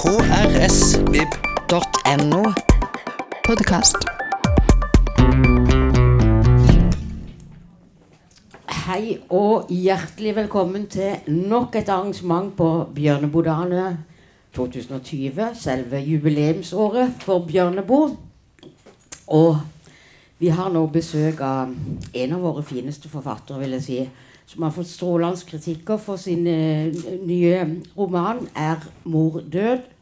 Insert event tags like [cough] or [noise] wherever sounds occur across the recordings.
krsvib.no. Podkast. Hei og hjertelig velkommen til nok et arrangement på Bjørnebodane 2020. Selve jubileumsåret for Bjørneboe. Og vi har nå besøk av en av våre fineste forfattere, vil jeg si. Som har fått strålende kritikker for sin eh, nye roman 'Er mor død'.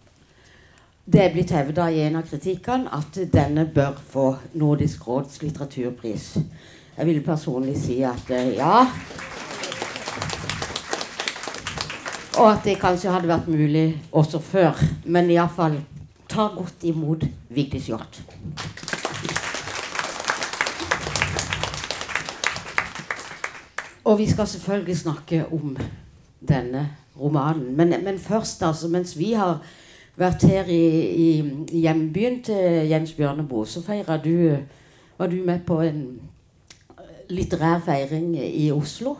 Det er blitt hevda i en av kritikkene at denne bør få Nordisk råds litteraturpris. Jeg vil personlig si at eh, ja. Og at det kanskje hadde vært mulig også før. Men iallfall ta godt imot Vigdis Hjorth. Og vi skal selvfølgelig snakke om denne romanen. Men, men først, altså, mens vi har vært her i, i hjembyen til Jens Bjørneboe, så feira du Var du med på en litterær feiring i Oslo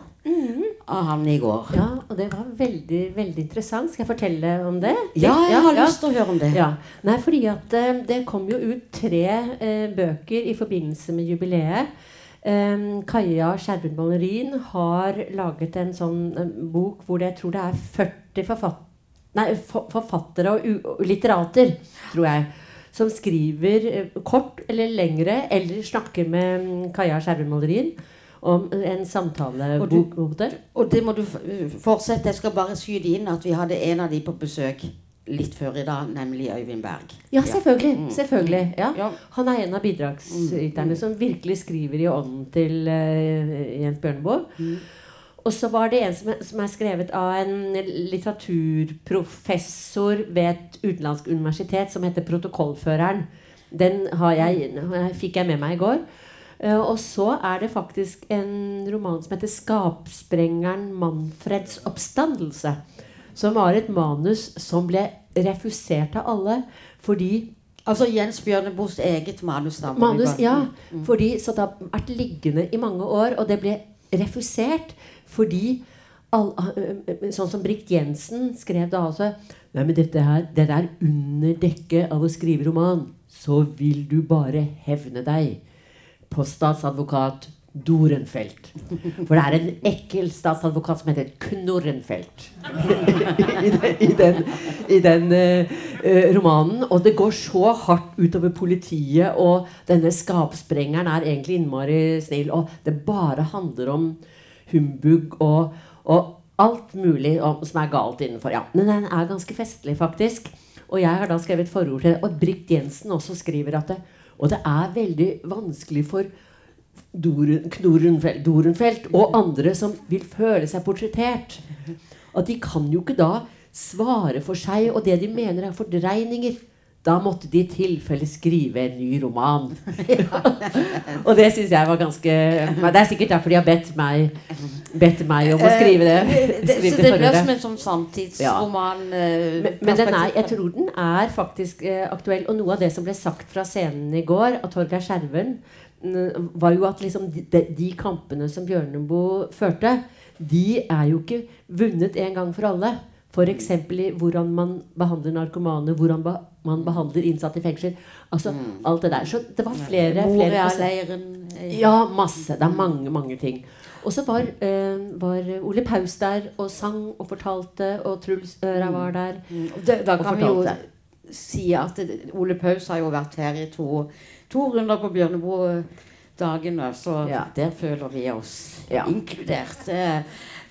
av han i går? Ja, og det var veldig veldig interessant. Skal jeg fortelle om det? Ja, jeg har lyst til å høre om det. Ja. Nei, fordi at eh, det kom jo ut tre eh, bøker i forbindelse med jubileet. Um, Kaja Skjerven Ballerin har laget en sånn um, bok hvor det, jeg tror det er 40 forfatt nei, forfattere og, litterater, tror jeg, som skriver eh, kort eller lengre, eller snakker med mm, Kaja Skjervemalerien. Om en samtalebok. Og det må du fortsette. Jeg skal bare skyte inn at vi hadde en av de på besøk litt før i dag, nemlig Øyvind Berg. Ja, selvfølgelig. Mm. selvfølgelig ja. Ja. Han er en av bidragsyterne som virkelig skriver i ånden til uh, Jens Bjørneboe. Og så var det en som, som er skrevet av en litteraturprofessor ved et utenlandsk universitet som heter Protokollføreren. Den har jeg, fikk jeg med meg i går. Eh, og så er det faktisk en roman som heter 'Skapsprengeren Manfreds oppstandelse'. Som var et manus som ble refusert av alle fordi Altså Jens Bjørneboes eget manus. da, Manus, ja. Fordi, så det har vært liggende i mange år, og det ble refusert fordi all, Sånn som Brikt Jensen skrev da altså Nei, men dette her, dette er under dekket av å skrive roman. Så vil du bare hevne deg på statsadvokat Dorenfelt. For det er en ekkel statsadvokat som heter Knorrenfelt [laughs] i den, i den, i den eh, eh, romanen. Og det går så hardt utover politiet, og denne skapsprengeren er egentlig innmari snill. Og det bare handler om humbug og, og alt mulig om, som er galt innenfor. Ja, men den er ganske festlig, faktisk. Og jeg har da skrevet forord til det. Og Britt Jensen også skriver at det Og det er veldig vanskelig for Doren, Dorenfelt og andre som vil føle seg portrettert. At de kan jo ikke da svare for seg, og det de mener er fordreininger. Da måtte de i tilfelle skrive en ny roman. [laughs] og det syns jeg var ganske Det er sikkert derfor de har bedt meg, bedt meg om å skrive det. Eh, det, [laughs] så det ble som en sånn samtidsroman? Ja. Men, men den er, jeg tror den er faktisk eh, aktuell. Og noe av det som ble sagt fra scenen i går av Torgeir Skjerven, var jo at liksom de, de, de kampene som Bjørneboe førte, de er jo ikke vunnet en gang for alle. F.eks. i hvordan man behandler narkomane, hvordan be man behandler innsatte i fengsel. Altså alt det der. Så det var flere, flere eh, ja, masse. Det er mange, mange ting. Og så var, øh, var Ole Paus der og sang og fortalte, og Truls Øra var der. det, Da kan vi jo si at Ole Paus har jo vært her i to, to runder på Bjørneboe-dagene, så Ja. der føler vi oss Ja. inkludert.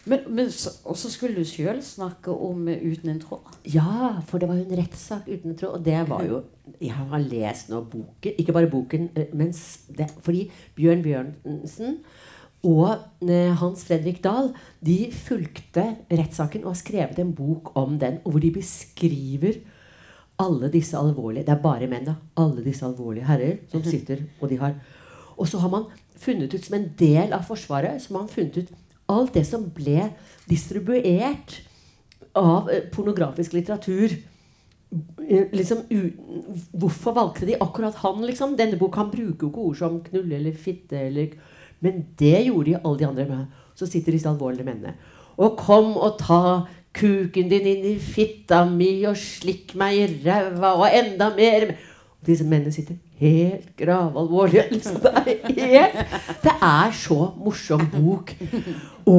Men, men så- skulle du sjøl snakke om eh, 'Uten en tråd'. Ja, for det var jo en rettssak uten en tråd. Og det var jo Jeg har lest nå boken. Ikke bare boken, eh, men det, fordi Bjørn Bjørnsen og eh, Hans Fredrik Dahl de fulgte rettssaken og har skrevet en bok om den, og hvor de beskriver alle disse alvorlige Det er bare menn, da. Alle disse alvorlige herrer som [laughs] sitter, og de har Og så har man funnet ut, som en del av Forsvaret, så har man funnet ut alt det som ble distribuert av eh, pornografisk litteratur. Eh, Liksom, hvorfor valgte de akkurat han? liksom? Denne boka han bruker jo ikke ord som knulle eller fitte. Eller, men det gjorde de alle de andre med. Så sitter disse alvorlige mennene. Og kom og ta kuken din inn i fitta mi og slikk meg i ræva og enda mer. Og disse mennene sitter helt gravalvorlig. Liksom. Det, er helt, det er så morsom bok å,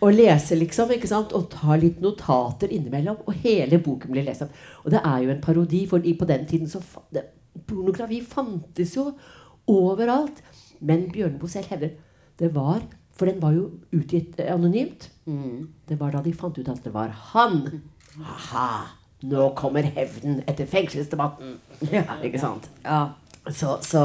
å lese, liksom. ikke sant? Og ta litt notater innimellom. Og hele boken blir lest. Og det er jo en parodi, for på den tiden så det, Pornografi fantes jo overalt. Men Bjørneboe selv hevder det var For den var jo utgitt eh, anonymt. Det var da de fant ut at det var han. Aha! Nå kommer hevnen etter fengselsdebatten. Ja, Ikke sant? Ja. Så, så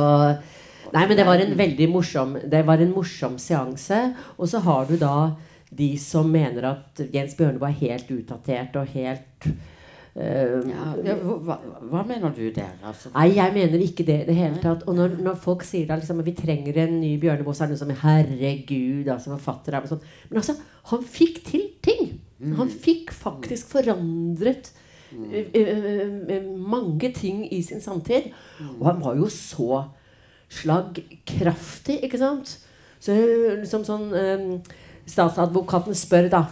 Nei, men det var en veldig morsom Det var en morsom seanse. Og så har du da de som mener at Jens Bjørneboe er helt utdatert og helt Uh, Ja, hva, hva mener du der? Altså, Nei, jeg mener ikke det i det hele tatt. Og når, når folk sier da liksom, vi trenger en ny Bjørneboe, så er det noe som Herregud, altså forfatter er sånt. Men altså, han fikk til ting. Han fikk faktisk forandret mange ting i sin samtid. Og han var jo så slagkraftig, ikke sant? Så liksom sånn Statsadvokaten spør da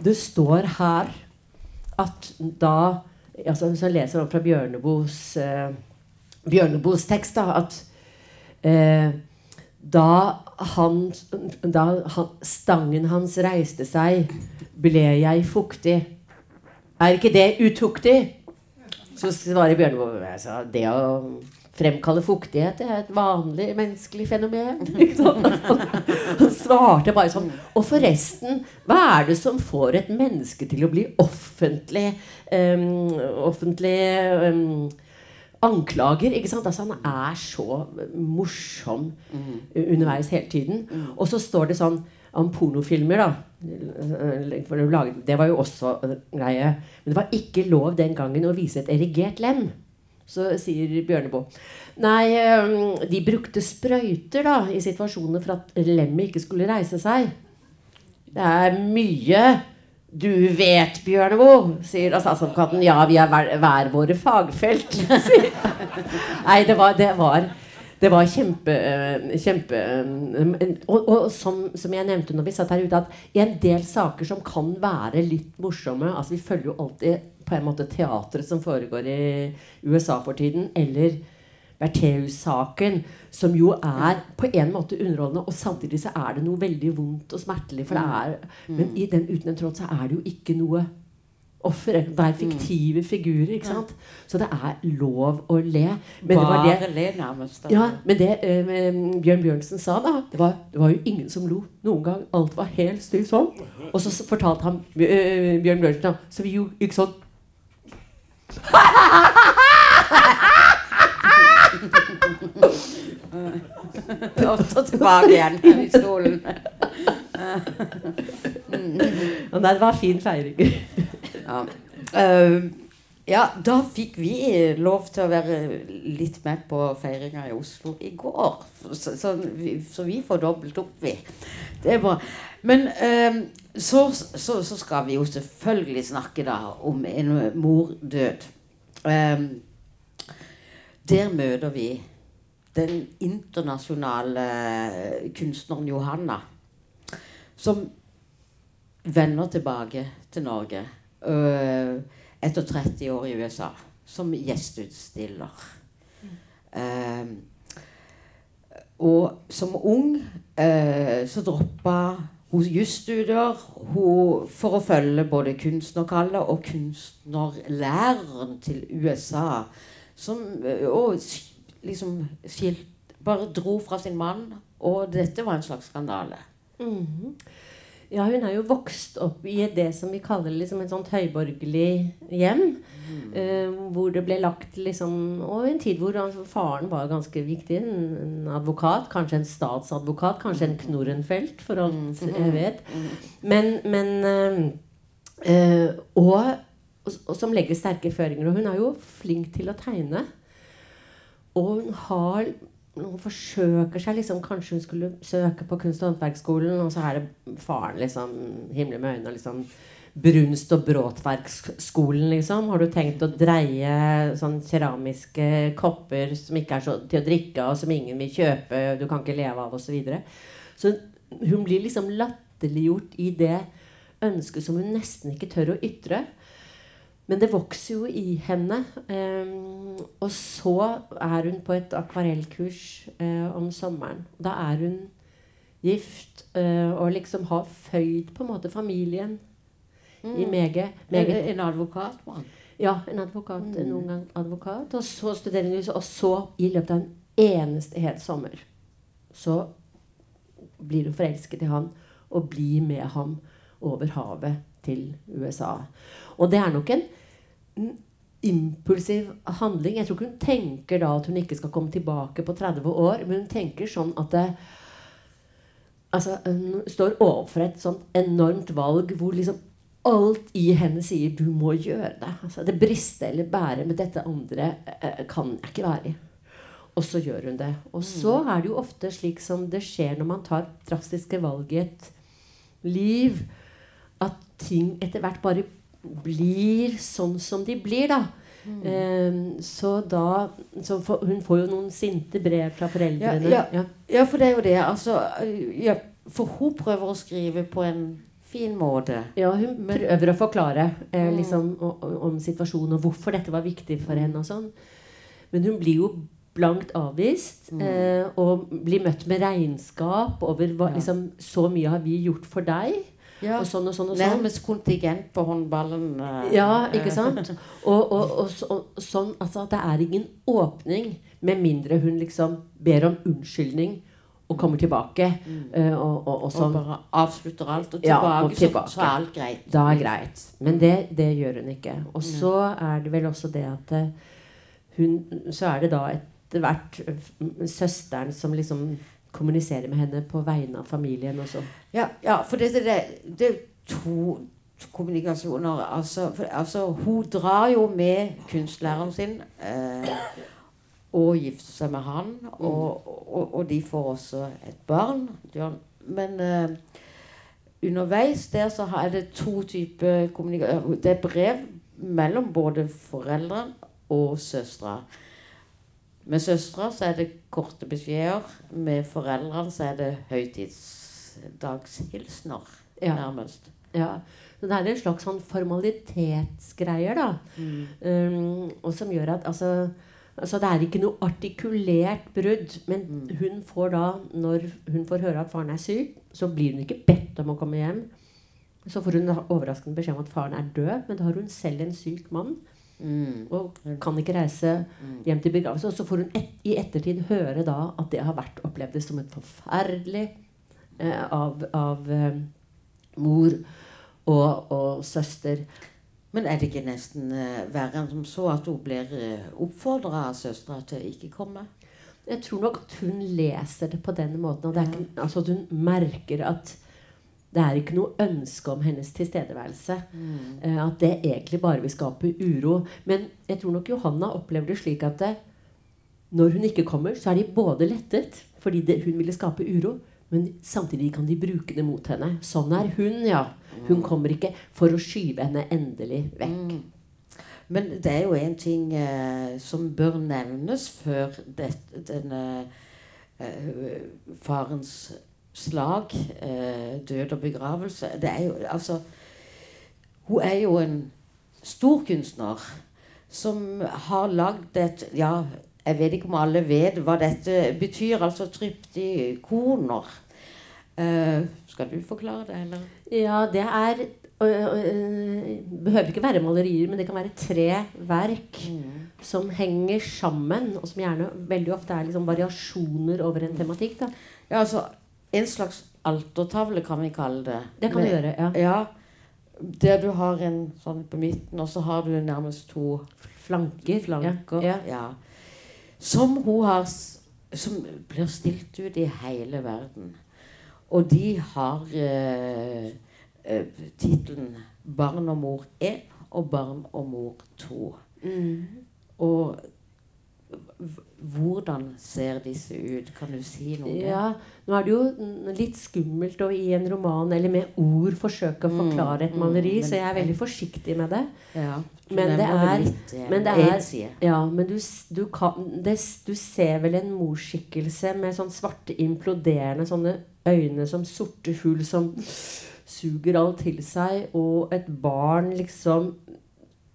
Det står her at da altså Hvis jeg leser om fra Bjørneboes eh, Bjørneboes tekst, da, at eh, da, han, da han, stangen hans reiste seg, ble jeg fuktig. Er ikke det utuktig? Så svarer Bjørneboe altså, det å fremkalle fuktighet er et vanlig menneskelig fenomen. [laughs] Han svarte bare sånn Og forresten, hva er det som får et menneske til å bli offentlig um, Offentlig um, anklager? ikke sant? Altså Han er så morsom underveis hele tiden. Og så står det sånn om pornofilmer, da. Å lage- Det var jo også greie. Men det var ikke lov den gangen å vise et erigert lem. Så sier Bjørneboe Nei, de brukte sprøyter da i situasjoner for at lemmet ikke skulle reise seg. Det er mye du vet, Bjørneboe, sier statsadvokaten. Ja, vi er hver, hver våre fagfelt. [laughs] Nei, det var, det var det var kjempe, øh, kjempe øh, Og, og som, som jeg nevnte når vi satt her ute, at i en del saker som kan være litt morsomme altså Vi følger jo alltid på en måte teatret som foregår i USA for tiden, eller Bertheus-saken, som jo er på en måte underholdende, og samtidig så er det noe veldig vondt og smertelig. For det er, Men i den uten en tråd så er det jo ikke noe offer. Det er fiktive figurer. ikke sant? Så det er lov å le. Men det var det le nærmest. da. ja, men det eh, Bjørn Bjørnsen sa da det var, det var jo ingen som lo noen gang. Alt var helt stille sånn. Og så fortalte han eh, Bjørn Bjørnsen da, Så vi gikk sånn [laughs] Og så tilbake igjen i stolen. [laughs] Og det var fin feiring. [laughs] Ja. Uh, ja, da fikk vi lov til å være litt med på feiringa i Oslo i går. Så, så, vi, så vi får dobbelt opp, vi. Det er bra. Men uh, så, så, skal vi jo selvfølgelig snakke da om en mordød. Eh, der møter vi den internasjonale kunstneren Johanna, som vender tilbake til Norge øh, etter 30 år i USA som gjesteutstiller. Eh, og som ung uh, så droppa hun jusstudier for å følge både kunstnerkallet og kunstnerlæreren til USA. Som og liksom skilt, bare dro fra sin mann. Og dette var en slags skandale. Mhm. Ja, hun er jo vokst opp i det som vi kaller liksom et sånt høyborgerlig hjem. eh, hvor det ble lagt liksom Og en tid hvor altså, faren var ganske viktig. En, en advokat. Kanskje en statsadvokat. Kanskje en Knorrenfelt, for alt jeg vet. Men, men eh, eh, og, og, og som legger sterke føringer. Og hun er jo flink til å tegne. Og hun har hun forsøker seg liksom Kanskje hun skulle søke på kunst- og håndverksskolen, og så er det faren liksom himler med øynene liksom Brunst- og bråtverksskolen, liksom. Har du tenkt å dreie sånn keramiske kopper som ikke er så til å drikke av, som ingen vil kjøpe, du kan ikke leve av, osv. Så, videre. så hun blir liksom latterliggjort i det ønsket som hun nesten ikke tør å ytre. Men det vokser jo i henne. Um, og så er hun på et akvarellkurs uh, om sommeren. Da er hun gift uh, og liksom har føyd på en måte familien mm. i meget, meget En, en advokatmann? Ja, en advokat. Mm. Noen gang advokat. Og så studerer hun, og så, i løpet av en eneste hel sommer, så blir hun forelsket i han og blir med ham over havet til USA. Og det er nok en impulsiv handling. Jeg tror ikke hun tenker da at hun ikke skal komme tilbake på 30 år, men hun tenker sånn at det, altså, Hun står overfor et sånt enormt valg hvor liksom alt i henne sier 'du må gjøre det'. Altså, det briste eller bære med dette andre eh, kan jeg ikke være i. Og så gjør hun det. Og så mm. er det jo ofte slik som det skjer når man tar drastiske valg i et liv, at ting etter hvert bare blir sånn som de blir, da. Mm. Um, så da så for, Hun får jo noen sinte brev fra foreldrene. Ja, ja, ja. for det er jo det. Altså, for hun prøver å skrive på en fin måte. Ja, hun prøver å forklare eh, mm. liksom, om, om, situasjonen og hvorfor dette var viktig for henne. og sånn. Men hun blir jo blankt avvist mm. eh, og blir møtt med regnskap over hva, liksom, Så mye har vi gjort for deg. Ja, og sånn og sånn og sånn. Nærmest kontingent på håndballen. Eh, ja, ikke sant? Og, og, og, og, sånn altså det er ingen åpning med mindre hun liksom ber om unnskyldning og kommer tilbake. Mm. Uh, og, sånn. og, bare avslutter alt. Og tilbake, ja, og tilbake. Så, så, er alt greit. Da er greit. Men det, det gjør hun ikke. Og så er det vel også det at uh, hun Så er det da etter hvert søsteren som liksom kommunisere med henne på vegne av familien også. Ja, ja for det, det, det, er to kommunikasjoner. Altså, for, altså, hun drar jo med kunstlæreren sin eh, og gifter seg med han. Og, og, og, de får også et barn. Men eh, underveis der så er det to typer kommunikasjon. Det er brev mellom både foreldrene og søstera. Med søstera så er det korte beskjeder. Med foreldrene så er det høytidsdagshilsener, ja. nærmest. Ja. Så det er en slags sånn formalitetsgreier, da. Mm. Um, og som gjør at altså, altså, Det er ikke noe artikulert brudd. Men mm. hun får da, når hun får høre at faren er syk, så blir hun ikke bedt om å komme hjem. Så får hun overraskende beskjed om at faren er død, men da har hun selv en syk mann. Mm. Og kan ikke reise mm. hjem til begravelse. Og så får hun et, i ettertid høre da at det har vært opplevd som et forferdelig eh, av, av eh, mor og, og, søster. Men er det ikke nesten eh, verre enn som så at hun blir eh, oppfordra av søstera til å ikke komme? Jeg tror nok at hun leser det på den måten. Og ikke, altså at hun merker at det er ikke noe ønske om hennes tilstedeværelse. Mm. Uh, at det egentlig bare vil skape uro. Men jeg tror nok Johanna opplever det slik at det, når hun ikke kommer, så er de både lettet fordi det, hun ville skape uro, men samtidig kan de bruke det mot henne. Sånn er hun, ja. Hun kommer ikke for å skyve henne endelig vekk. Mm. Men det er jo en ting eh, som bør nevnes før det, denne eh, farens slag, eh, død og begravelse det er jo, altså, Hun er jo en stor kunstner som har lagd et Ja, jeg vet ikke om alle vet hva dette betyr, altså tryptikoner. Eh, skal du forklare det, eller? Ja, det er behøver ikke være malerier, men det kan være tre verk mm. som henger sammen, og som gjerne veldig ofte er liksom variasjoner over en tematikk. Da. Ja, altså en slags altertavle, kan vi kalle det. Det kan vi gjøre, ja. ja. Der du har en sånn på midten, og så har du nærmest to flanker. flanker ja. Ja. Som hun har Som blir stilt ut i hele verden. Og de har eh, uh, tittelen 'Barn og mor 1' og 'Barn og mor 2'. Mm. Og hvordan ser disse ut? Kan du si noe? Ja, Nå er det jo litt skummelt å i en roman eller med ord forsøke å mm, forklare et mm, maleri, så jeg er veldig forsiktig med det. Ja, men, det er, litt, men det er ja, men du, du, kan, det, du ser vel en morskikkelse med sånn svarte, imploderende sånne øyne som sorte hull som suger alt til seg, og et barn liksom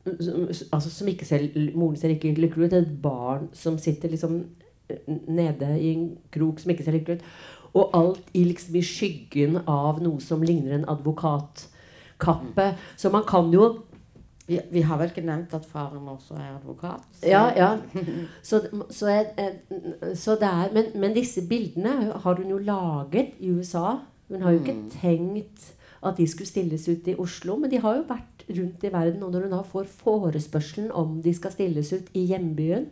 altså Som ikke selv Moren ser ikke lykkelig ut. Et barn som sitter liksom nede i en krok som ikke ser lykkelig ut. Og alt i, liksom, i skyggen av noe som ligner en advokatkappe. Så man kan jo vi, vi, har vel ikke nevnt at faren også er advokat? Så. Ja, ja. [laughs] Så, så, jeg, så det er, men, men, disse bildene har hun jo laget i USA. Hun har jo ikke mm. tenkt at de skulle stilles ut i Oslo, men de har jo vært rundt i verden. Og når hun da får forespørselen om de skal stilles ut i hjembyen,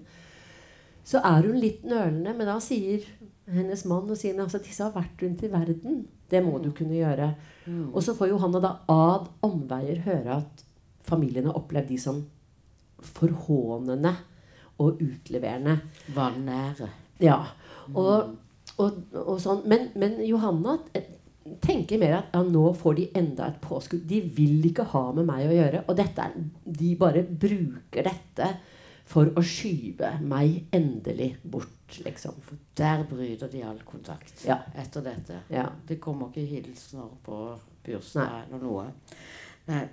så er hun litt nølende. Men da sier hennes mann og sier altså, disse har vært rundt i verden. Det må du mm. kunne gjøre. Mm. Og så får Johanna da ad omveier høre at familien har opplevd de som forhånende og utleverende. Vanære. Ja. Og, og, og sånn. Men, men, Johanna tenker mer at ja, nå får de enda et påskudd. De vil ikke ha med meg å gjøre. Og dette, de bare bruker dette for å skyve meg endelig bort. Liksom. For der bryter de all kontakt ja. etter dette. Ja. Det kommer ikke hilsener på bursdag eller noe. Nei.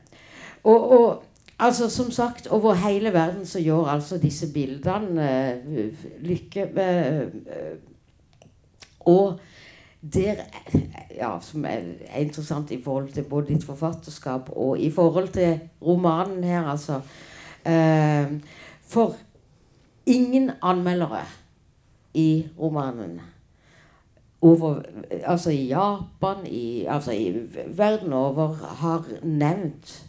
Og, og, altså, som sagt, over hele verden så gjør altså disse bildene uh, lykke uh, Og der ja, Som er, er, interessant i forhold til både ditt forfatterskap og i forhold til romanen her, altså. Eh, for ingen anmeldere i romanen over, altså i Japan, i, altså i verden over, har nevnt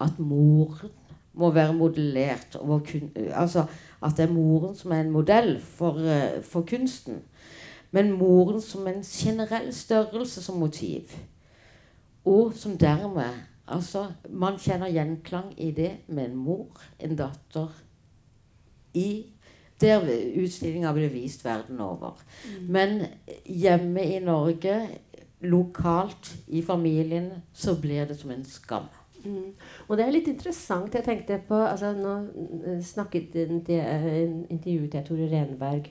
at moren må være modellert. Kun, altså at det er moren som er en modell for, uh, for, kunsten. Men moren som en generell størrelse som motiv. Og som dermed Altså, man kjenner gjenklang i det med en mor, en datter, i der utstillinga ble vist verden over. Mm. Men hjemme i Norge, lokalt i familien, så blir det som en skam. Mm. Og det er litt interessant. Jeg tenkte på altså, Nå eh, snakket intervjuet jeg Tore Renberg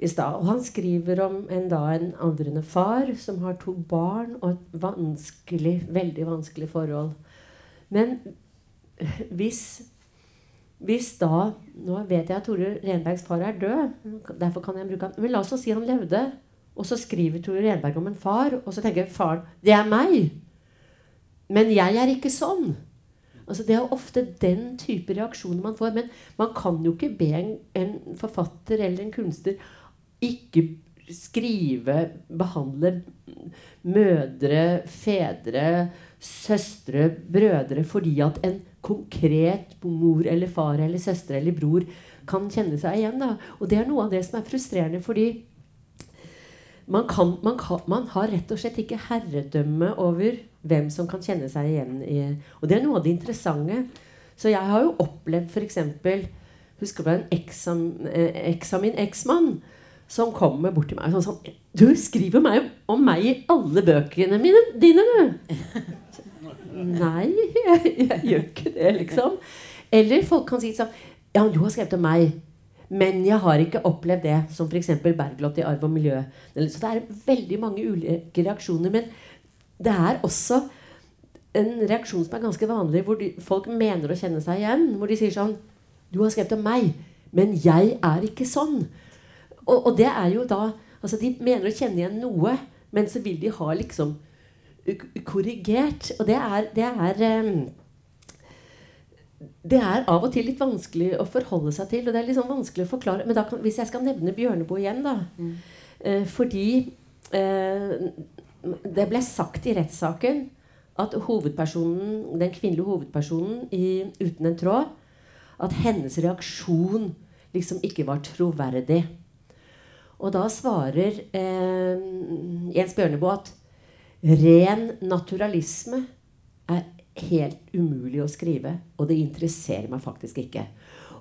i stad. Og han skriver om en, da, en aldrende far som har to barn og et vanskelig, veldig vanskelig forhold. Men hvis, hvis da Nå vet jeg at Tore Renbergs far er død, derfor kan jeg bruke han. Men la oss si han levde, og så skriver Tore Renberg om en far, og så tenker faren Det er meg! Men jeg er ikke sånn. Altså, det er ofte den type reaksjoner man får. Men man kan jo ikke be en, en forfatter eller en kunstner ikke skrive, behandle mødre, fedre, søstre, brødre fordi at en konkret mor eller far eller søster eller bror kan kjenne seg igjen. Da. Og det er noe av det som er frustrerende, fordi man, kan, man, kan, man har rett og slett ikke herredømme over hvem som kan kjenne seg igjen i Og det er noe av det interessante. Så jeg har jo opplevd f.eks. Husker du en eksam, eh, eksamin eksmann som kommer bort til meg og sånn, sånn 'Du skriver meg om meg i alle bøkene mine, dine, du.' Nei, jeg, jeg, gjør ikke det, liksom. Eller folk kan si sånn 'Ja, du har skrevet om meg.' Men jeg har ikke opplevd det, som f.eks. Bergljot i Arv og miljø. Så det er veldig mange ulike reaksjoner. Men det er også en reaksjon som er ganske vanlig, hvor de, folk mener å kjenne seg igjen. Hvor de sier sånn 'Du har skrevet om meg, men jeg er ikke sånn.' Og, og det er jo da Altså, de mener å kjenne igjen noe, men så vil de ha liksom korrigert. Og det er, det er um, det er av og til litt vanskelig å forholde seg til. Og det er litt sånn vanskelig å forklare. Men kan, hvis jeg skal nevne Bjørneboe igjen, da mm. eh, Fordi eh, det ble sagt i rettssaken at hovedpersonen, den kvinnelige hovedpersonen i 'Uten en tråd' At hennes reaksjon liksom ikke var troverdig. Og da svarer eh, Jens Bjørneboe at ren naturalisme er helt umulig å skrive, og det interesserer meg faktisk ikke.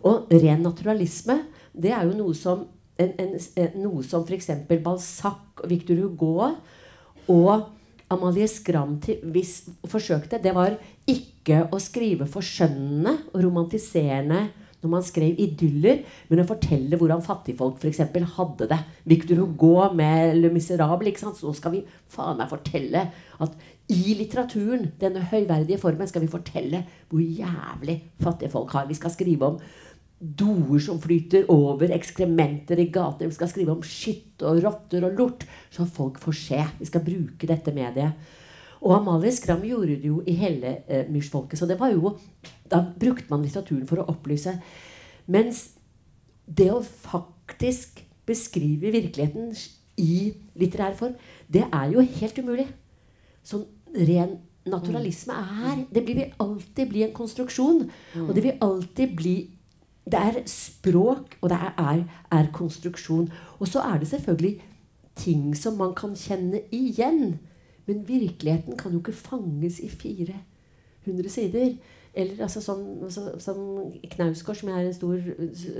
Og ren naturalisme, det er jo noe som, en, en, noe som f.eks. Balzac og Victor Hugo og Amalie Skram hvis, forsøkte, det var ikke å skrive forskjønnende og romantiserende når man skrev idyller, men å fortelle hvordan fattigfolk f.eks. hadde det. Victor Hugo med Le Miserable. ikke sant? Så skal vi faen meg fortelle at i litteraturen, denne høyverdige formen, skal vi fortelle hvor jævlig fattige folk har. Vi skal skrive om doer som flyter over, ekskrementer i gater. Vi skal skrive om skitt og rotter og lort, så folk får se. Vi skal bruke dette mediet. Og Amalie Skram gjorde det jo i hele eh, myrsfolket. Så det var jo Da brukte man litteraturen for å opplyse. Mens det å faktisk beskrive virkeligheten i litterær form, det er jo helt umulig. Sånn ren naturalisme er Det vil alltid bli en konstruksjon. Og det vil alltid bli Det er språk, og det er, er, er konstruksjon. Og så er det selvfølgelig ting som man kan kjenne igjen. Men virkeligheten kan jo ikke fanges i 400 sider. Eller altså som, som, som Knausgård, som jeg er en stor,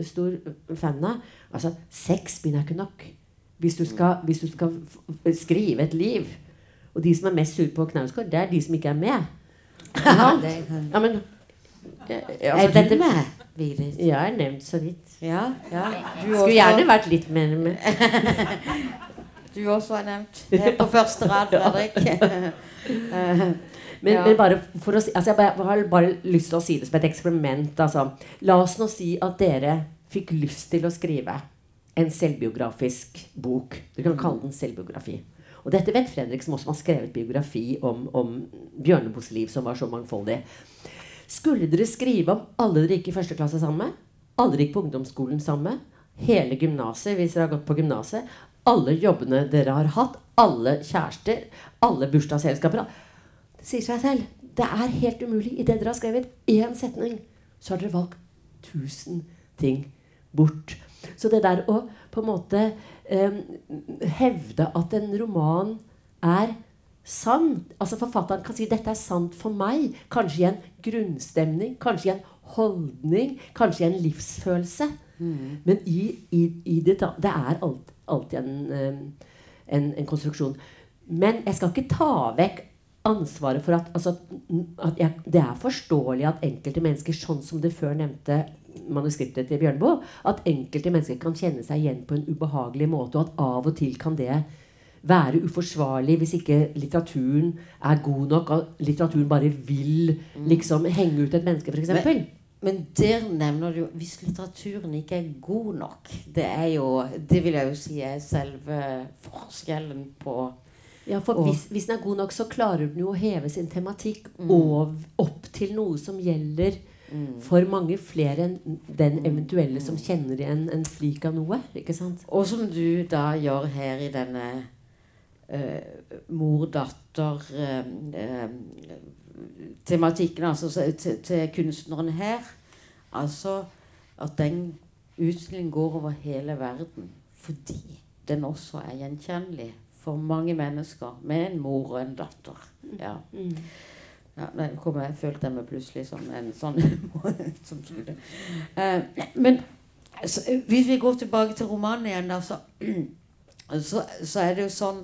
stor fan av. Altså, sex begynner er ikke nok. Hvis du, skal, hvis du skal f- skrive et liv. Og de som er mest sur på Knausgård, det er de som ikke er med. Ja, [laughs] Ja, men ja, Er altså, du dette, med, Vigdis? Jeg er nevnt så vidt. Ja, ja. Du Skulle gjerne vært litt mer med. [laughs] Du også er nevnt. Helt på første rad, Fredrik. [laughs] Men, Ja. men bare for å si, altså jeg har bare lyst til å si det som et eksperiment. Altså. La oss nå si at dere fikk lyst til å skrive en selvbiografisk bok. Du kan kalle den selvbiografi. Og dette vet Fredrik, som også har skrevet biografi om, om Bjørneboes liv, som var så mangfoldig. Skulle dere skrive om alle dere gikk i første klasse sammen med? Alle dere gikk på ungdomsskolen sammen med? Hele gymnaset, hvis dere har gått på gymnaset? Alle jobbene dere har hatt? Alle kjærester? Alle bursdagsselskaper? Det sier seg selv. Det er helt umulig. Idet dere har skrevet én setning, så har dere valgt tusen ting bort. Så det der å på en måte eh, hevde at en roman er sann Altså Forfatteren kan si 'dette er sant for meg'. Kanskje i en grunnstemning, kanskje i en holdning, kanskje i en livsfølelse. Men i, i, i det, det er alt, alltid en, en, en konstruksjon. Men jeg skal ikke ta vekk ansvaret for at, altså, at jeg, Det er forståelig at enkelte mennesker, sånn som det før nevnte manuskriptet til Bjørneboe, at enkelte mennesker kan kjenne seg igjen på en ubehagelig måte, og at av og til kan det være uforsvarlig hvis ikke litteraturen er god nok, og litteraturen bare vil liksom henge ut et menneske, f.eks. Men- Men der nevner du jo Hvis litteraturen ikke er god nok Det er jo Det vil jeg jo si er selve forskjellen på Ja, for hvis, hvis den er god nok, så klarer den jo å heve sin tematikk Mm. opp til noe som gjelder for mange flere enn den eventuelle som kjenner igjen en slik av noe. ikke sant? Og som du da gjør her i denne uh, mor-datter-tematikken altså til, til kunstneren her. Altså at den utstillingen går over hele verden fordi den også er gjenkjennelig for mange mennesker med en mor og en datter. Ja. Ja, nei, kom jeg, følte jeg meg plutselig som en sånn [laughs] som skulle Eh, Men så, hvis vi går tilbake til romanen igjen, da, så, [clears throat] så, så er det jo sånn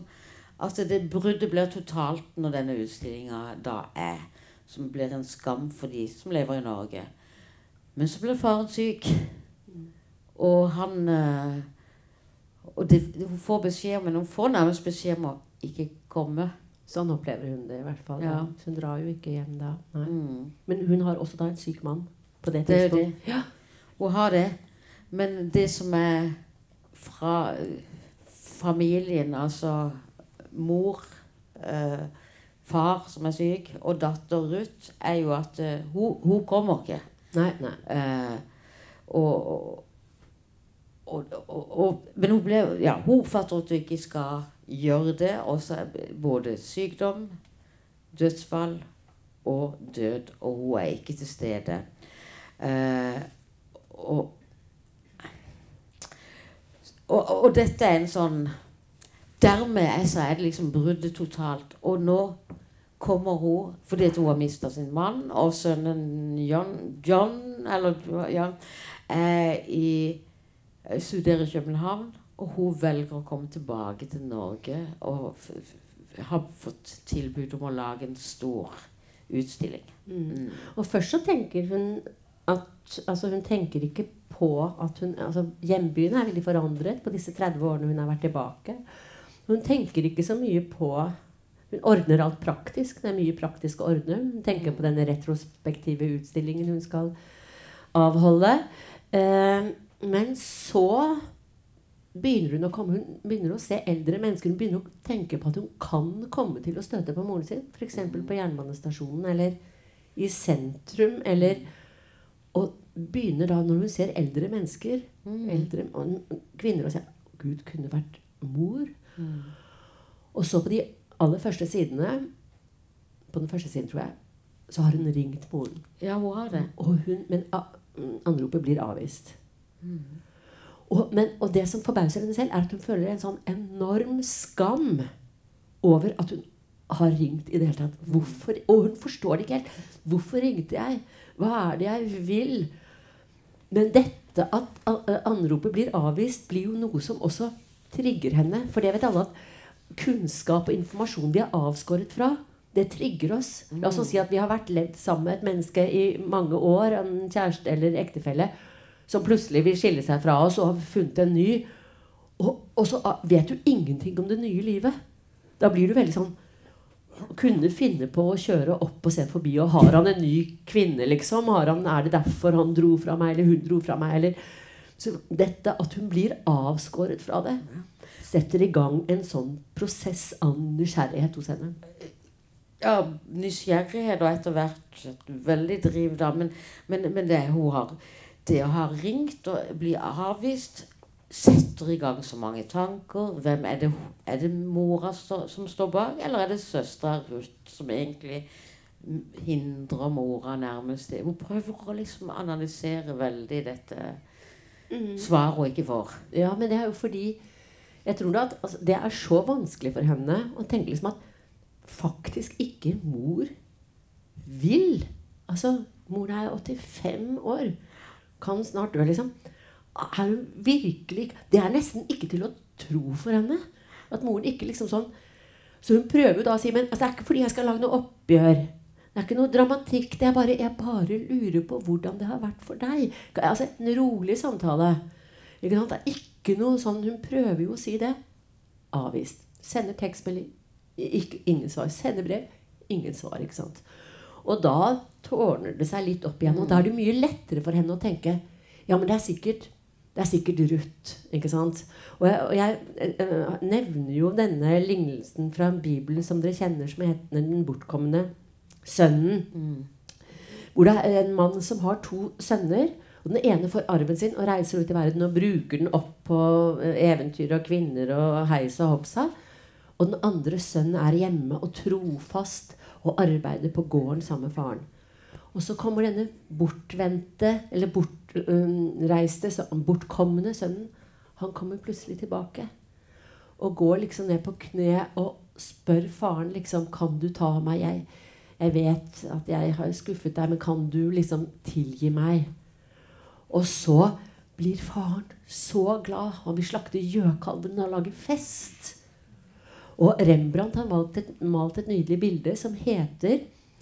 at det bruddet blir totalt når denne utstillinga da er. Som blir en skam for de som lever i Norge. Men så blir faren syk. Og han eh, Og det, hun får beskjed Men hun får nærmest beskjed om å ikke komme. Sånn opplever hun det i hvert fall. Ja. Så Hun drar jo ikke hjem da. Mm. Men hun har også da en syk mann på det Det det. Ja. Hun har det. Men det som er fra familien, altså mor, eh, far som er syk, og datter Ruth, er jo at uh, hun, hun kommer ikke. Nei, nei. Eh, og, og, og, og, men hun, ble, ja, hun oppfatter at hun ikke skal gjøre det. Og så det både sykdom, dødsfall og død. Og hun er ikke til stede. Eh, og, og, og dette er en sånn Dermed er, så er det liksom bruddet totalt. Og nå kommer hun fordi hun har mista sin mann, og sønnen John, John eller ja, er i studerer i København. Og hun velger å komme tilbake til Norge og har fått tilbud om å lage en stor utstilling. Mm. Og først så tenker hun at altså Hun tenker ikke på at hun altså Hjembyen er veldig forandret på disse 30 årene hun har vært tilbake. Hun tenker ikke så mye på Hun ordner alt praktisk. Det er mye praktisk å ordne. Hun tenker på denne retrospektive utstillingen hun skal avholde. Eh, men så begynner hun komme Hun begynner å se eldre mennesker. Hun begynner å tenke på at hun kan komme til å støte på moren sin. F.eks. på jernbanestasjonen eller i sentrum. Eller Og begynner da, når hun ser eldre mennesker, eldre kvinner, å si Gud kunne vært mor. Og så på de aller første sidene På den første siden, tror jeg, så har hun ringt moren. Ja, hun har det. Hun, men anropet blir avvist. Og, men, og det som forbauser henne selv, er at hun føler en sånn enorm skam over at hun har ringt i det hele tatt. Hvorfor? Og hun forstår det ikke helt. Hvorfor ringte jeg? Hva er det jeg vil? Men dette at anropet blir avvist, blir jo noe som også trigger henne. For det vet alle at kunnskap og informasjon vi er avskåret fra, det trigger oss. La oss si at vi har vært levd sammen med et menneske i mange år, en kjæreste eller ektefelle, som plutselig vil skille seg fra oss og har funnet en ny. Og, og så ah, vet du ingenting om det nye livet. Da blir du veldig sånn kunne finne på å kjøre opp og se forbi. Og har han en ny kvinne, liksom? Han, er det derfor han dro fra meg, eller hun dro fra meg? Eller, så dette at hun blir avskåret fra det, setter i gang en sånn prosess av nysgjerrighet hos henne. Ja, nysgjerrighet og etter hvert veldig driv, da. Men, men, men det hun har Det å ha ringt og bli avvist setter i gang så mange tanker. Hvem Er det, er det mora som står bak, eller er det søstera Ruth som egentlig hindrer mora nærmest det? Hun prøver å liksom analysere veldig dette svaret hun ikke får. Ja, men det er jo fordi jeg tror da at altså, det er så vanskelig for henne å tenke liksom at faktisk ikke mor vil. Altså, mor er 85 år. Kan snart dø, liksom. Er hun virkelig Det er nesten ikke til å tro for henne. At moren ikke liksom sånn Så hun prøver jo da å si Men altså, det er ikke fordi jeg skal lage noe oppgjør. Det er ikke noe dramatikk. det er bare, Jeg bare lurer på hvordan det har vært for deg. Altså, En rolig samtale. Ikke sant? Det er ikke noe sånn Hun prøver jo å si det. Avvist. Sender tekstmelding. Ikke, ingen svar. Sender brev. Ingen svar. ikke sant? Og da tårner det seg litt opp igjen. Og da er det mye lettere for henne å tenke ja, men det er sikkert det er sikkert Ruth. ikke sant? Og jeg, og jeg eh, nevner jo denne lignelsen fra Bibelen som dere kjenner, som heter 'Den bortkomne sønnen'. Hvor det er en mann som har to sønner. Og Den ene får arven sin og reiser ut i verden og bruker den opp på eh, eventyr og kvinner og heis og hoppsa. Og den andre sønnen er hjemme og trofast og arbeider på gården sammen med faren. Og så kommer denne bortvendte, eller bortreiste, bortkomne sønnen. Han kommer plutselig tilbake. Og går liksom ned på kne og spør faren liksom Kan du ta meg? Jeg, jeg vet at jeg har skuffet deg, men kan du liksom tilgi meg? Og så blir faren så glad. Han vil slakte gjøkalven og lage fest. Og Rembrandt har malt et, malt et nydelig bilde som heter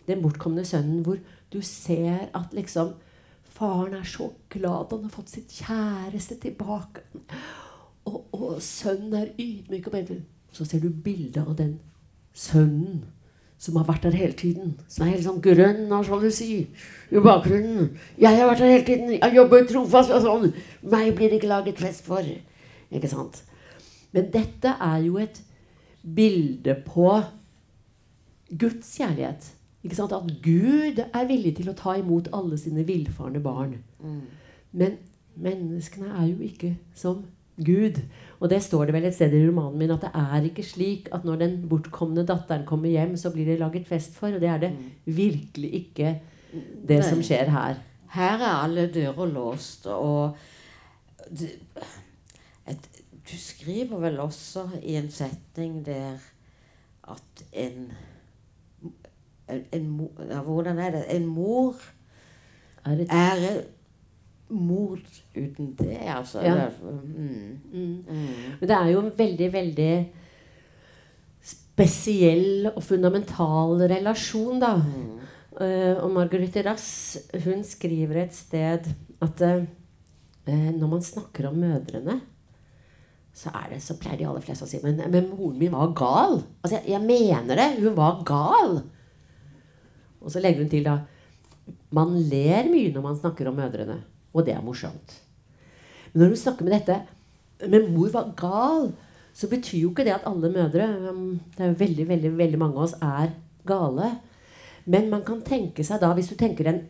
'Den bortkomne sønnen', hvor du ser at liksom faren er så glad han har fått sitt kjæreste tilbake. Og, og sønnen er ydmyk og venter. Så ser du bildet av den sønnen som har vært der hele tiden. Som er helt sånn grønn av sjalusi i bakgrunnen. 'Jeg har vært der hele tiden. Jeg jobber trofast og sånn. Meg blir det ikke laget fest for.' Ikke sant? Men dette er jo et bilde på Guds kjærlighet. At Gud er villig til å ta imot alle sine villfarne barn. Men menneskene er jo ikke som Gud. Og det står det vel et sted i romanen min at det er ikke slik at når den bortkomne datteren kommer hjem, så blir det laget fest for. Og det er det virkelig ikke det som skjer her. Her er alle dører låst, og Du skriver vel også i en setning der at en en, en ja, Hvordan er det? En mor Er er mor uten det, altså. Ja. Mm. mm. Mm. Men det er jo en veldig, veldig spesiell og fundamental relasjon, da. Eh, og Marguerite Rass hun skriver et sted at uh, når man snakker om mødrene, så, er det, så pleier de aller fleste å si men, men moren min var gal. Altså, jeg, jeg mener det. Hun var gal. Og så legger hun til da Man ler mye når man snakker om mødrene. Og det er morsomt. Men når du snakker med dette Men mor var gal. Så betyr jo ikke det at alle mødre um, Det er jo veldig, veldig, veldig mange av oss er gale. Men man kan tenke seg da, hvis du tenker den,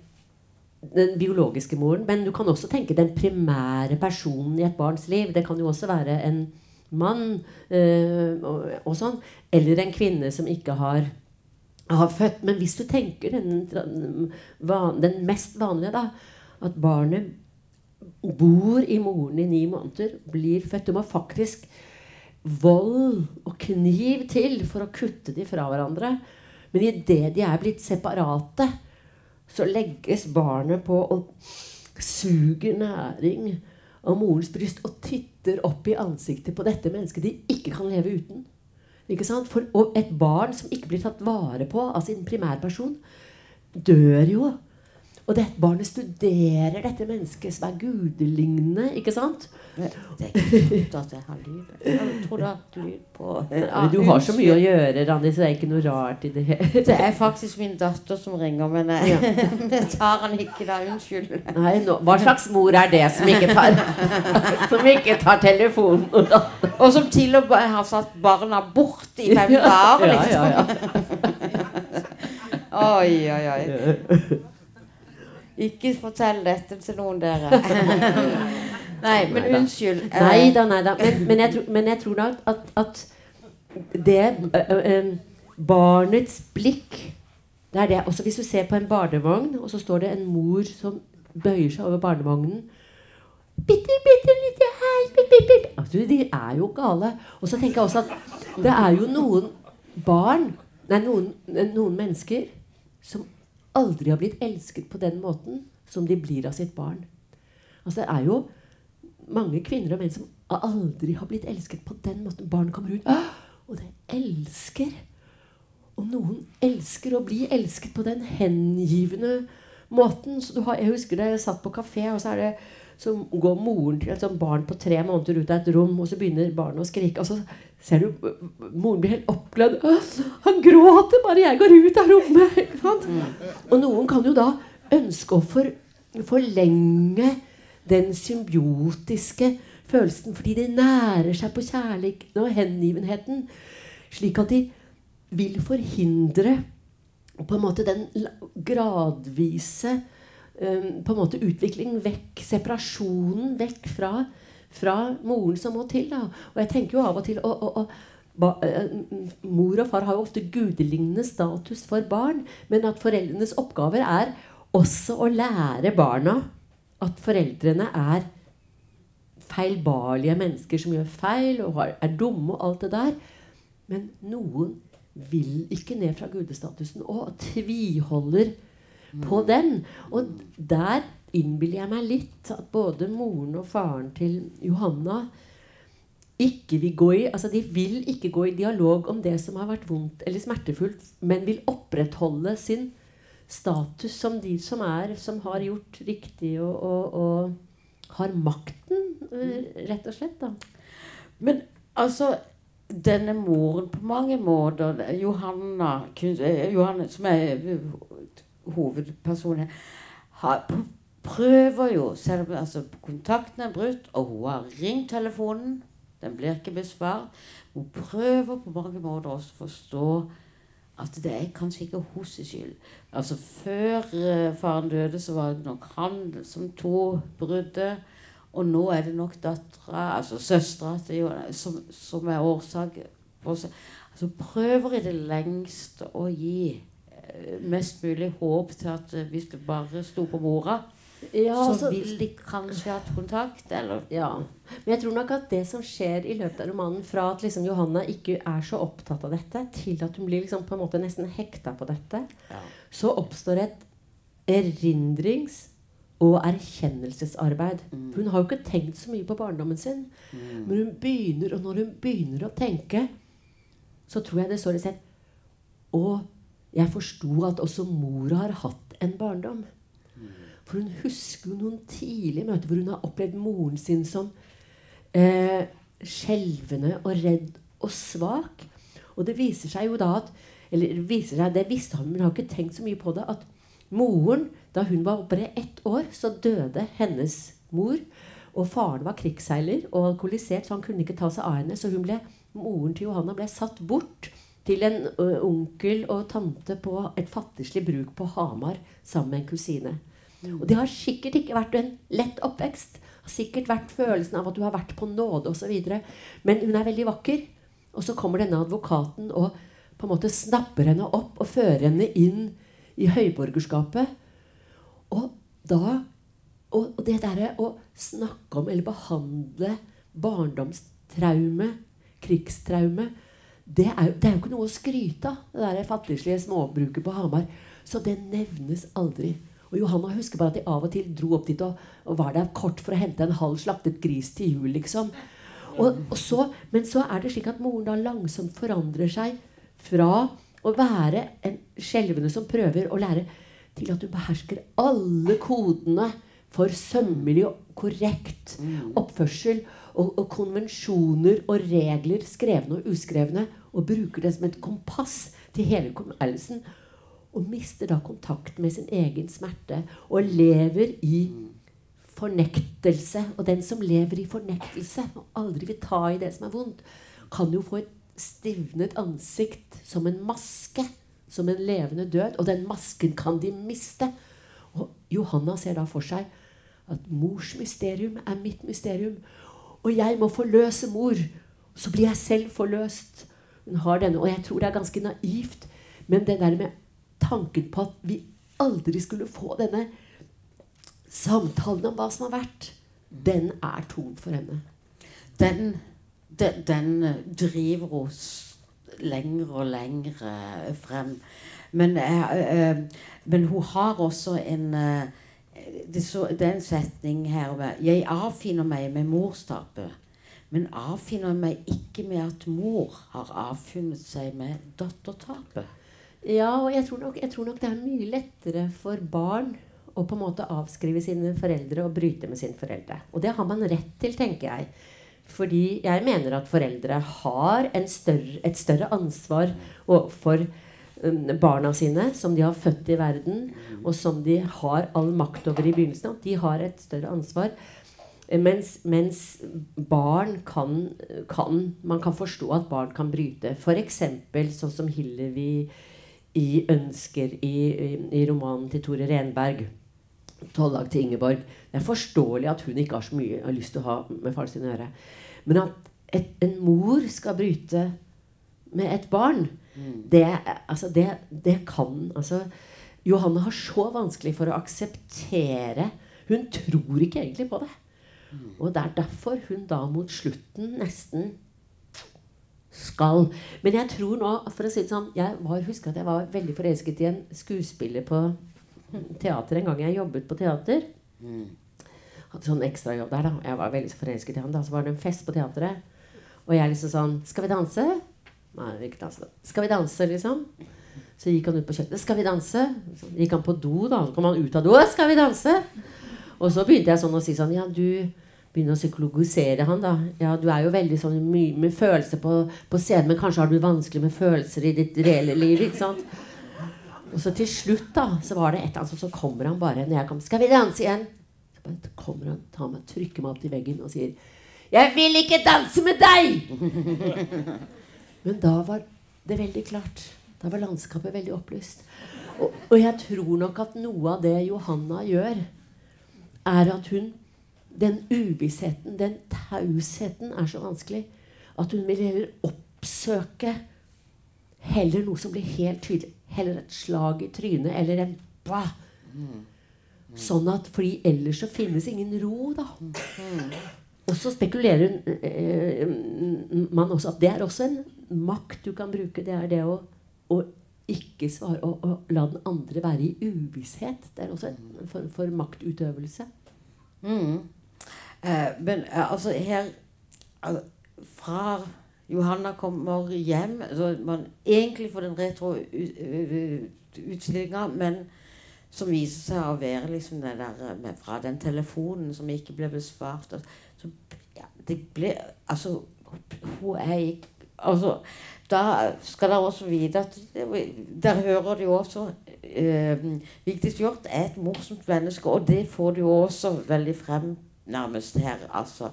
den biologiske moren, men du kan også tenke den primære personen i et barns liv. Det kan jo også være en mann øh, og, og sånn. Eller en kvinne som ikke har, har født. Men hvis du tenker den, den mest vanlige, da, at barnet bor i moren i ni måneder, blir født Du må faktisk vold og kniv til for å kutte de fra hverandre. Men idet de er blitt separate, så legges barnet på og suger næring av morens bryst og titter opp i ansiktet på dette mennesket de ikke kan leve uten. Ikke sant? For, og et barn som ikke blir tatt vare på av sin primærperson, dør jo og dette barnet studerer dette mennesket som er gudelignende. ikke sant? Det er ikke godt at jeg har lyd. Jeg tror du på ja, Du har så mye å gjøre, Randi, så det er ikke noe rart i det. Det er faktisk min datter som ringer, men jeg, ja. [laughs] det tar han ikke da. Unnskyld. Nei, no, hva slags mor er det som ikke tar, [laughs] som ikke tar telefonen? Og som til og med har satt barna bort i fem dager, liksom. Ja, [laughs] oi, oi, oi. Ikke fortell dette til noen, dere. [laughs] nei, men unnskyld. Nei da, nei da. Men, men, jeg, men jeg tror nok at, at, det uh, uh, Barnets blikk det er det. Også hvis du ser på en barnevogn, og så står det en mor som bøyer seg over barnevognen Bitte, bitte lite her altså, De er jo gale. Og så tenker jeg også at det er jo noen barn Nei, noen, noen mennesker som aldri har blitt elsket på den måten som de blir av sitt barn. Altså Det er jo mange kvinner og menn som aldri har blitt elsket på den måten. Barn kommer ut, og det elsker. Og noen elsker å bli elsket på den hengivende måten. Så har, jeg husker da jeg satt på kafé, og så er det så går moren til et sånt barn på tre måneder ut av et rom, og så begynner barnet å skrike. Og så ser du moren blir helt oppglødd. 'Han gråter bare jeg går ut av rommet!' [laughs] Og noen kan jo da ønske å for, forlenge den symbiotiske følelsen fordi de nærer seg på kjærligheten og hengivenheten, slik at de vil forhindre på en måte den gradvise på en måte utvikling vekk, separasjonen vekk fra, fra moren som må til. Da. Og jeg tenker jo av og til og, og, og, ba, uh, Mor og far har jo ofte gudelignende status for barn, men at foreldrenes oppgaver er også å lære barna at foreldrene er feilbarlige mennesker som gjør feil og er dumme og alt det der. Men noen vil ikke ned fra gudestatusen og tviholder på den. Og der innbiller jeg meg litt at både moren og faren til Johanna ikke vil gå i, altså De vil ikke gå i dialog om det som har vært vondt eller smertefullt, men vil opprettholde sin status som de som er, som har gjort riktig og, og, og har makten, eh, rett og slett. da. Men altså denne moren på mange måter Johanna, Johanna som er hovedpersonen har, prøver jo selv om altså, kontakten er brutt, og hun har ringt telefonen. Den blir ikke besvart. Hun prøver på mange måter også å forstå at det er kanskje ikke hennes skyld. Altså Før uh, faren døde, så var det nok han som tok bruddet. Og nå er det nok dattera, altså søstera som, som er årsak. Altså prøver i det lengste å gi Eh, mest mulig håp til at eh, hvis du bare sto på bordet ja, så, så vil de kanskje hatt kontakt, eller? Ja. Men jeg tror nok at det som skjer i løpet av romanen, fra at liksom Johanna ikke er så opptatt av dette, til at hun blir liksom på en måte nesten hekta på dette, ja. så oppstår et erindrings- og erkjennelsesarbeid. Mm. Hun har jo ikke tenkt så mye på barndommen sin. Mm. Men hun begynner, og når hun begynner å tenke, så tror jeg det står sted Å, jeg forsto at også mora har hatt en barndom. For hun husker noen tidlige møter hvor hun har opplevd moren sin som eh, skjelvende og redd og svak. Og det viser seg jo da at Eller viser seg, det visste han, men har ikke tenkt så mye på det. At moren, da hun var bare ett år, så døde hennes mor. Og faren var krigsseiler og alkoholisert, så han kunne ikke ta seg av henne. Så ble, moren til Johanna ble satt bort til en onkel og tante på et fattigslig bruk på Hamar sammen med en kusine. Og det har sikkert ikke vært en lett oppvekst. Har sikkert vært følelsen av at du har vært på nåde osv. Men hun er veldig vakker. Og så kommer denne advokaten og på en måte snapper henne opp og fører henne inn i høyborgerskapet. Og da Og, og det derre å snakke om eller behandle barndomstraume, krigstraume, det er, jo- det er jo ikke noe å skryte av, det der fattigslige småbruket på Hamar. Så det nevnes aldri. Og Johanna husker bare at de av og til dro opp dit og, og var der kort for å hente en halv slaktet gris til jul, liksom. Og, og så, men så er det slik at moren da langsomt forandrer seg fra å være en skjelvende som prøver å lære, til at hun behersker alle kodene for sømmelig og korrekt oppførsel og, og konvensjoner og regler, skrevne og uskrevne, og bruker det som et kompass til hele kommelsen. Og mister da kontakt med sin egen smerte og lever i fornektelse. Og den som lever i fornektelse og aldri vil ta i det som er vondt, kan jo få et stivnet ansikt som en maske. Som en levende død. Og den masken kan de miste. Og Johanna ser da for seg at mors mysterium er mitt mysterium. Og jeg må forløse mor. Så blir jeg selv forløst. Hun har denne, Og jeg tror det er ganske naivt, men det der med tanken på at vi aldri skulle få denne samtalen om hva som har vært, den er tung for henne. Den, den, den eh, driver oss lenger og lenger eh, frem. Men, eh, eh, men hun har også en eh, det, så, det er en setning her med Jeg avfinner meg med morstapet, men avfinner meg ikke med at mor har avfunnet seg med dattertapet. Ja, og jeg tror, nok, jeg tror nok det er mye lettere for barn å på en måte avskrive sine foreldre og bryte med sine foreldre. Og det har man rett til, tenker jeg. Fordi jeg mener at foreldre har større, et større ansvar for um, barna sine, som de har født i verden, og som de har all makt over i begynnelsen av. De har et større ansvar. Mens, mens barn kan, kan Man kan forstå at barn kan bryte. F.eks. sånn som Hillevi i 'Ønsker' i, i, i romanen til Tore Renberg. 'Tollag til Ingeborg'. Det er forståelig at hun ikke har så mye har lyst til å ha med faren sin å gjøre. Men at et, en mor skal bryte med et barn, det, altså det, det kan altså Johanne har så vanskelig for å akseptere Hun tror ikke egentlig på det. Og det er derfor hun da mot slutten nesten skal Men jeg tror nå, for å si det sånn Jeg var, husker at jeg var veldig forelsket i en skuespiller på teater en gang jeg jobbet på teater. Hadde sånn ekstrajobb der, da. Jeg var veldig forelsket i han. da Så var det en fest på teatret. Og jeg liksom sånn Skal vi danse? Nei, vi ikke danse. da. Skal vi danse, liksom? Så gikk han ut på kjøkkenet. Skal vi danse? Så gikk han på do, da. Så kom han ut av do. Skal vi danse? Og så begynte jeg sånn å si sånn Ja, du begynner å psykologisere han, da. Ja, du er jo veldig sånn mye med følelser på, på scenen, men kanskje har du vanskelig med følelser i ditt reelle liv, ikke sant? Og så til slutt, da, så var det et eller annet, så kommer han bare når jeg kom. Skal vi danse igjen? Så bare kommer han, tar meg, trykker meg opp til veggen og sier Jeg vil ikke danse med deg! Men da var det veldig klart. Da var landskapet veldig opplyst. Og, og jeg tror nok at noe av det Johanna gjør, er at hun Den uvissheten, den tausheten, er så vanskelig at hun vil heller oppsøke heller noe som blir helt tydelig. Heller et slag i trynet eller en ba. Sånn at fordi ellers så finnes ingen ro, da. Og så spekulerer hun, eh, man også at det er også en makt du kan bruke. Det er det å, å ikke svare og, la den andre være i uvisshet. Det er også en form for maktutøvelse. Mm. Eh, men eh, altså her altså, Fra Johanna kommer hjem så man Egentlig får den retro-utstillinga, men som viser seg å være liksom det der eh, med, fra den telefonen som ikke ble besvart. Altså, Så, ja, det ble Altså, hun er ikke Altså, da skal dere også vite at Der hører du også eh, Vigdis Hjorth er et morsomt menneske, og det får du også veldig frem nærmest her. altså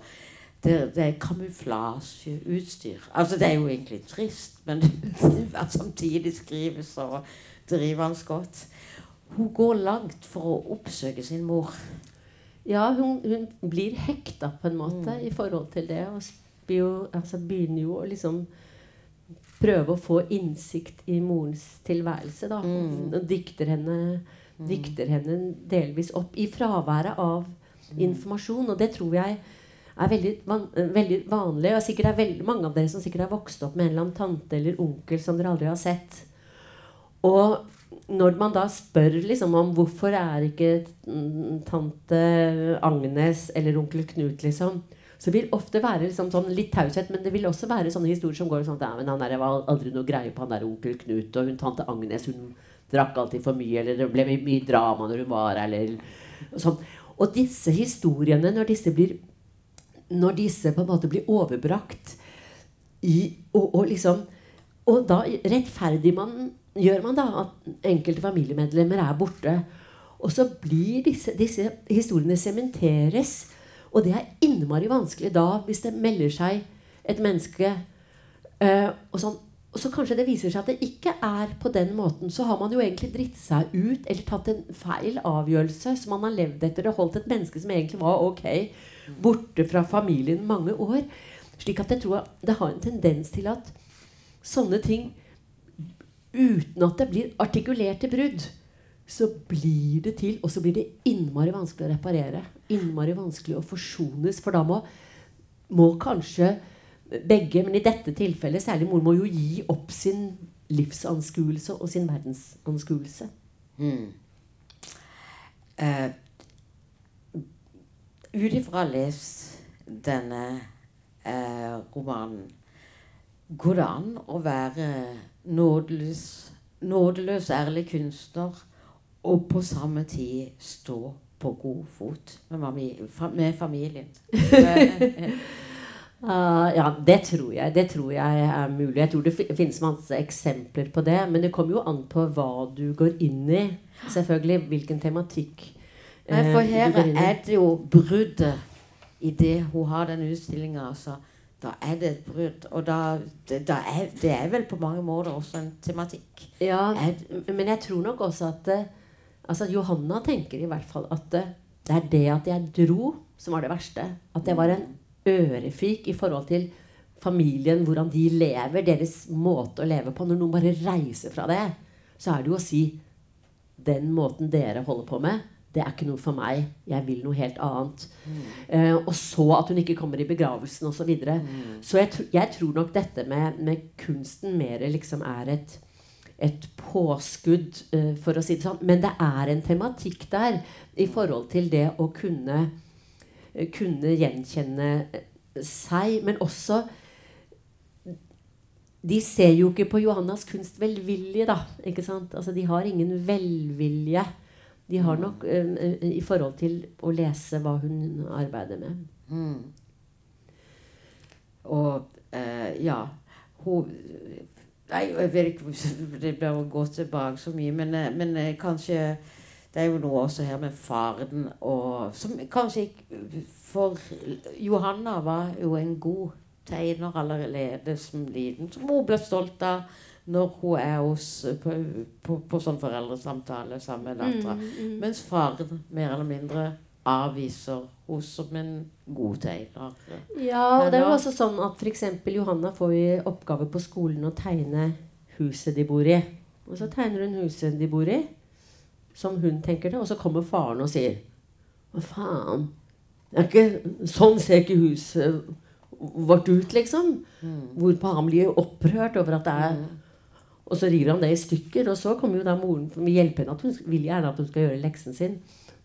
det, det er kamuflasjeutstyr. Altså, det er jo egentlig trist, men [laughs] samtidig skrives så han godt. Hun går langt for å oppsøke sin mor. Ja, hun, hun blir hekta på en måte mm. i forhold til det. Og jo, altså begynner jo å liksom prøve å få innsikt i morens tilværelse. Da. Mm. Og dikter henne, mm. dikter henne delvis opp i fraværet av mm. informasjon. Og det tror jeg er veldig, van, veldig vanlig. Og sikkert er veldig mange av dere som sikkert har vokst opp med en eller annen tante eller onkel som dere aldri har sett. Og når man da spør liksom om hvorfor er ikke tante Agnes eller onkel Knut liksom så det vil ofte være liksom sånn litt taushet, men det vil også være sånne historier som går sånn at ja, men han der var aldri noe greie på han der onkel Knut, og hun tante Agnes hun drakk alltid for mye, eller det ble mye drama når hun var her, eller sånn. Og disse historiene, når disse blir når disse på en måte blir overbrakt i og, og liksom Og da rettferdig man, gjør man da at enkelte familiemedlemmer er borte. Og så blir disse, disse historiene sementeres og det er innmari vanskelig da, hvis det melder seg et menneske uh, og, sånn, og så kanskje det viser seg at det ikke er på den måten. Så har man jo egentlig dritt seg ut eller tatt en feil avgjørelse som man har levd etter og holdt et menneske som egentlig var ok, borte fra familien mange år. Slik at jeg tror det har en tendens til at sånne ting uten at det blir artikulerte brudd, så blir det til, og så blir det innmari vanskelig å reparere. Innmari vanskelig å forsones. For da må, må kanskje begge, men i dette tilfellet særlig mor, må jo gi opp sin livsanskuelse og sin verdensanskuelse. Mm. Uh, Ut ifra å denne uh, romanen Går det an å være nådeløs, nådeløs ærlig kunstner og på samme tid stå på god fot med, med familien. Uh, [laughs] ja, det tror, jeg, det tror jeg er mulig. Jeg tror det finnes masse eksempler på det. Men det kommer jo an på hva du går inn i. Selvfølgelig. Hvilken tematikk. Uh, for her er det jo bruddet i det hun har den utstillinga. Altså, da er det et brudd. Og da, da er, det er vel på mange måter også en tematikk. Ja, men jeg tror nok også at uh, Altså Johanna tenker i hvert fall at det, er det at jeg dro, som var det verste. At det var en ørefik i forhold til familien, hvordan de lever, deres måte å leve på. Når noen bare reiser fra det, så er det jo å si Den måten dere holder på med, det er ikke noe for meg. Jeg vil noe helt annet. Mm. Uh, og så at hun ikke kommer i begravelsen osv. Så, videre. mm. så jeg, jeg, tror nok dette med, med kunsten mer liksom er et et påskudd, uh, for å si det sånn. Men det er en tematikk der i forhold til det å kunne, uh, kunne gjenkjenne seg, men også de ser jo ikke på Johannas kunst velvillig, da. ikke sant? Altså, de har ingen velvilje. De har mm. nok um, i forhold til å lese hva hun arbeider med. Mm. Og ja hun Nei, jeg vet ikke [laughs] det blir å gå tilbake så mye, men, eh, men, eh, kanskje Det er jo noe også her med faren og Som kanskje ikke For Johanna var jo en god tegner allerede som liten, som hun ble stolt av når hun er hos, på, på, på sånn foreldresamtale sammen med dattera. Mm, mm. Mens faren mer eller mindre avviser henne som en god tegner. Ja, og det er jo også sånn at f.eks. Johanna får i oppgave på skolen å tegne huset de bor i. Og så tegner hun huset de bor i, som hun tenker det, og så kommer faren og sier Hva faen? Er ikke, sånn ser ikke huset vårt ut, liksom. Mm. Hvorpå han blir opprørt over at det er mm. Og så river han det i stykker. Og så kommer jo da moren for å hjelpe henne at hun vil gjerne at hun skal gjøre leksen sin.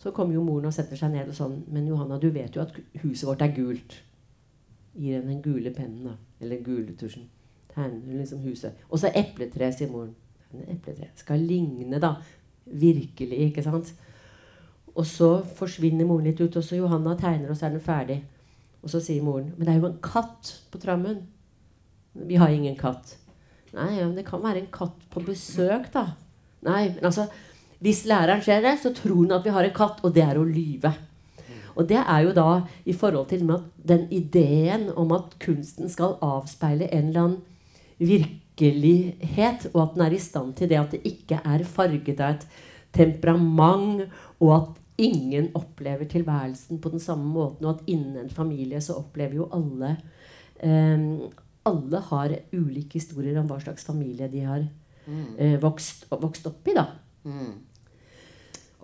Så kommer jo moren og setter seg ned og sånn Men Johanna, du vet jo at huset vårt er gult. Gir henne den gule pennen, da. Eller gule tusjen. Tegner liksom huset. Og så epletre, sier moren. Epletre. Skal ligne, da. Virkelig, ikke sant? Og så forsvinner moren litt ut, og så Johanna tegner, og så er den ferdig. Og så sier moren Men det er jo en katt på trammen. Vi har ingen katt. Nei, men det kan være en katt på besøk, da. Nei, men altså Hvis læreren ser det, så tror hun at vi har en katt, og det er å lyve. Og det er jo da i forhold til den ideen om at kunsten skal avspeile en eller annen virkelighet, og at den er i stand til det, at det ikke er farget av et temperament, og at ingen opplever tilværelsen på den samme måten, og at innen en familie så opplever jo alle eh, Alle har ulike historier om hva slags familie de har eh, vokst, vokst opp i, da.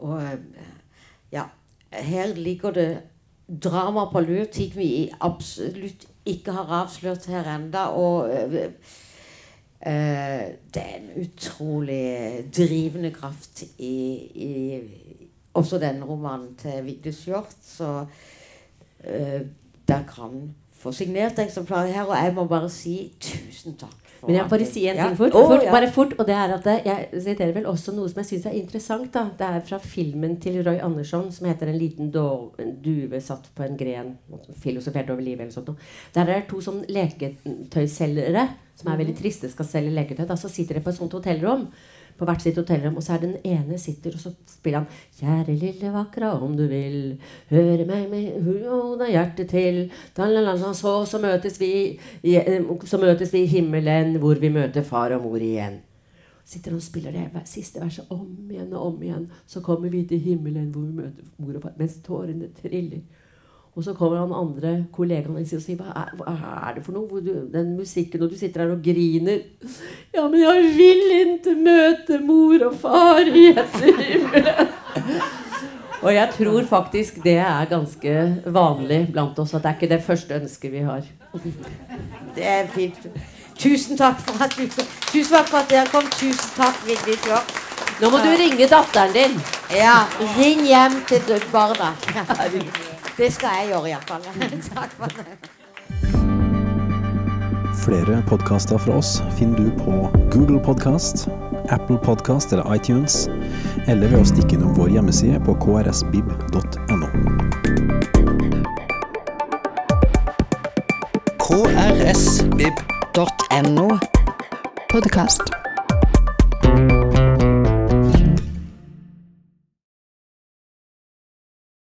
Og eh, ja, her ligger det drama på lur, ting vi absolutt ikke har avslørt her enda, og eh, eh, det er en utrolig drivende kraft i, i også denne romanen til Vigdis Hjorth, så eh, der kan få signert eksemplarer her, og jeg må bare si tusen takk. Men jeg bare si en ting fort. Oh, fort. Bare fort, og det er at Jeg siterer vel også noe som jeg syns er interessant. da Det er fra filmen til Roy Andersson som heter 'En liten dov, en due satt på en gren'. Filosofert over livet eller sånt noe. Der er det to sånn leketøyselgere som er veldig triste, skal selge leketøy. Da, så sitter de på et sånt hotellrom. På hvert sitt hotellrom, og så er den ene sitter, og så spiller han 'Kjære lille vakra, om du vil høre meg med hoda hjertet til'. Så, så, møtes vi, eh, så møtes vi i himmelen, hvor vi møter far og mor igjen. Sitter han og spiller det siste verset om igjen og om igjen. Så kommer vi til himmelen, hvor vi møter mor og far, mens tårene triller. Og så kommer han andre kollegaen og sier hva er, hva er det for noe? Du, den musikken, og du sitter her og griner. Ja, men jeg vil ikke møte mor og far i etter himmelen. [laughs] Og jeg tror faktisk det er ganske vanlig blant oss at det er ikke det første ønsket vi har. Det er fint. Tusen takk for at, du, tusen takk for at dere kom. Tusen takk, Vigdis Hjorth. Nå må du ringe datteren din. Ja, ring hjem til barna. Det skal jeg gjøre iallfall. [laughs] Takk for det. Flere podkaster fra oss finner du på Google Podkast, Apple Podkast eller iTunes, eller ved å stikke innom vår hjemmeside på krsbib.no. krsbib.no. Podkast.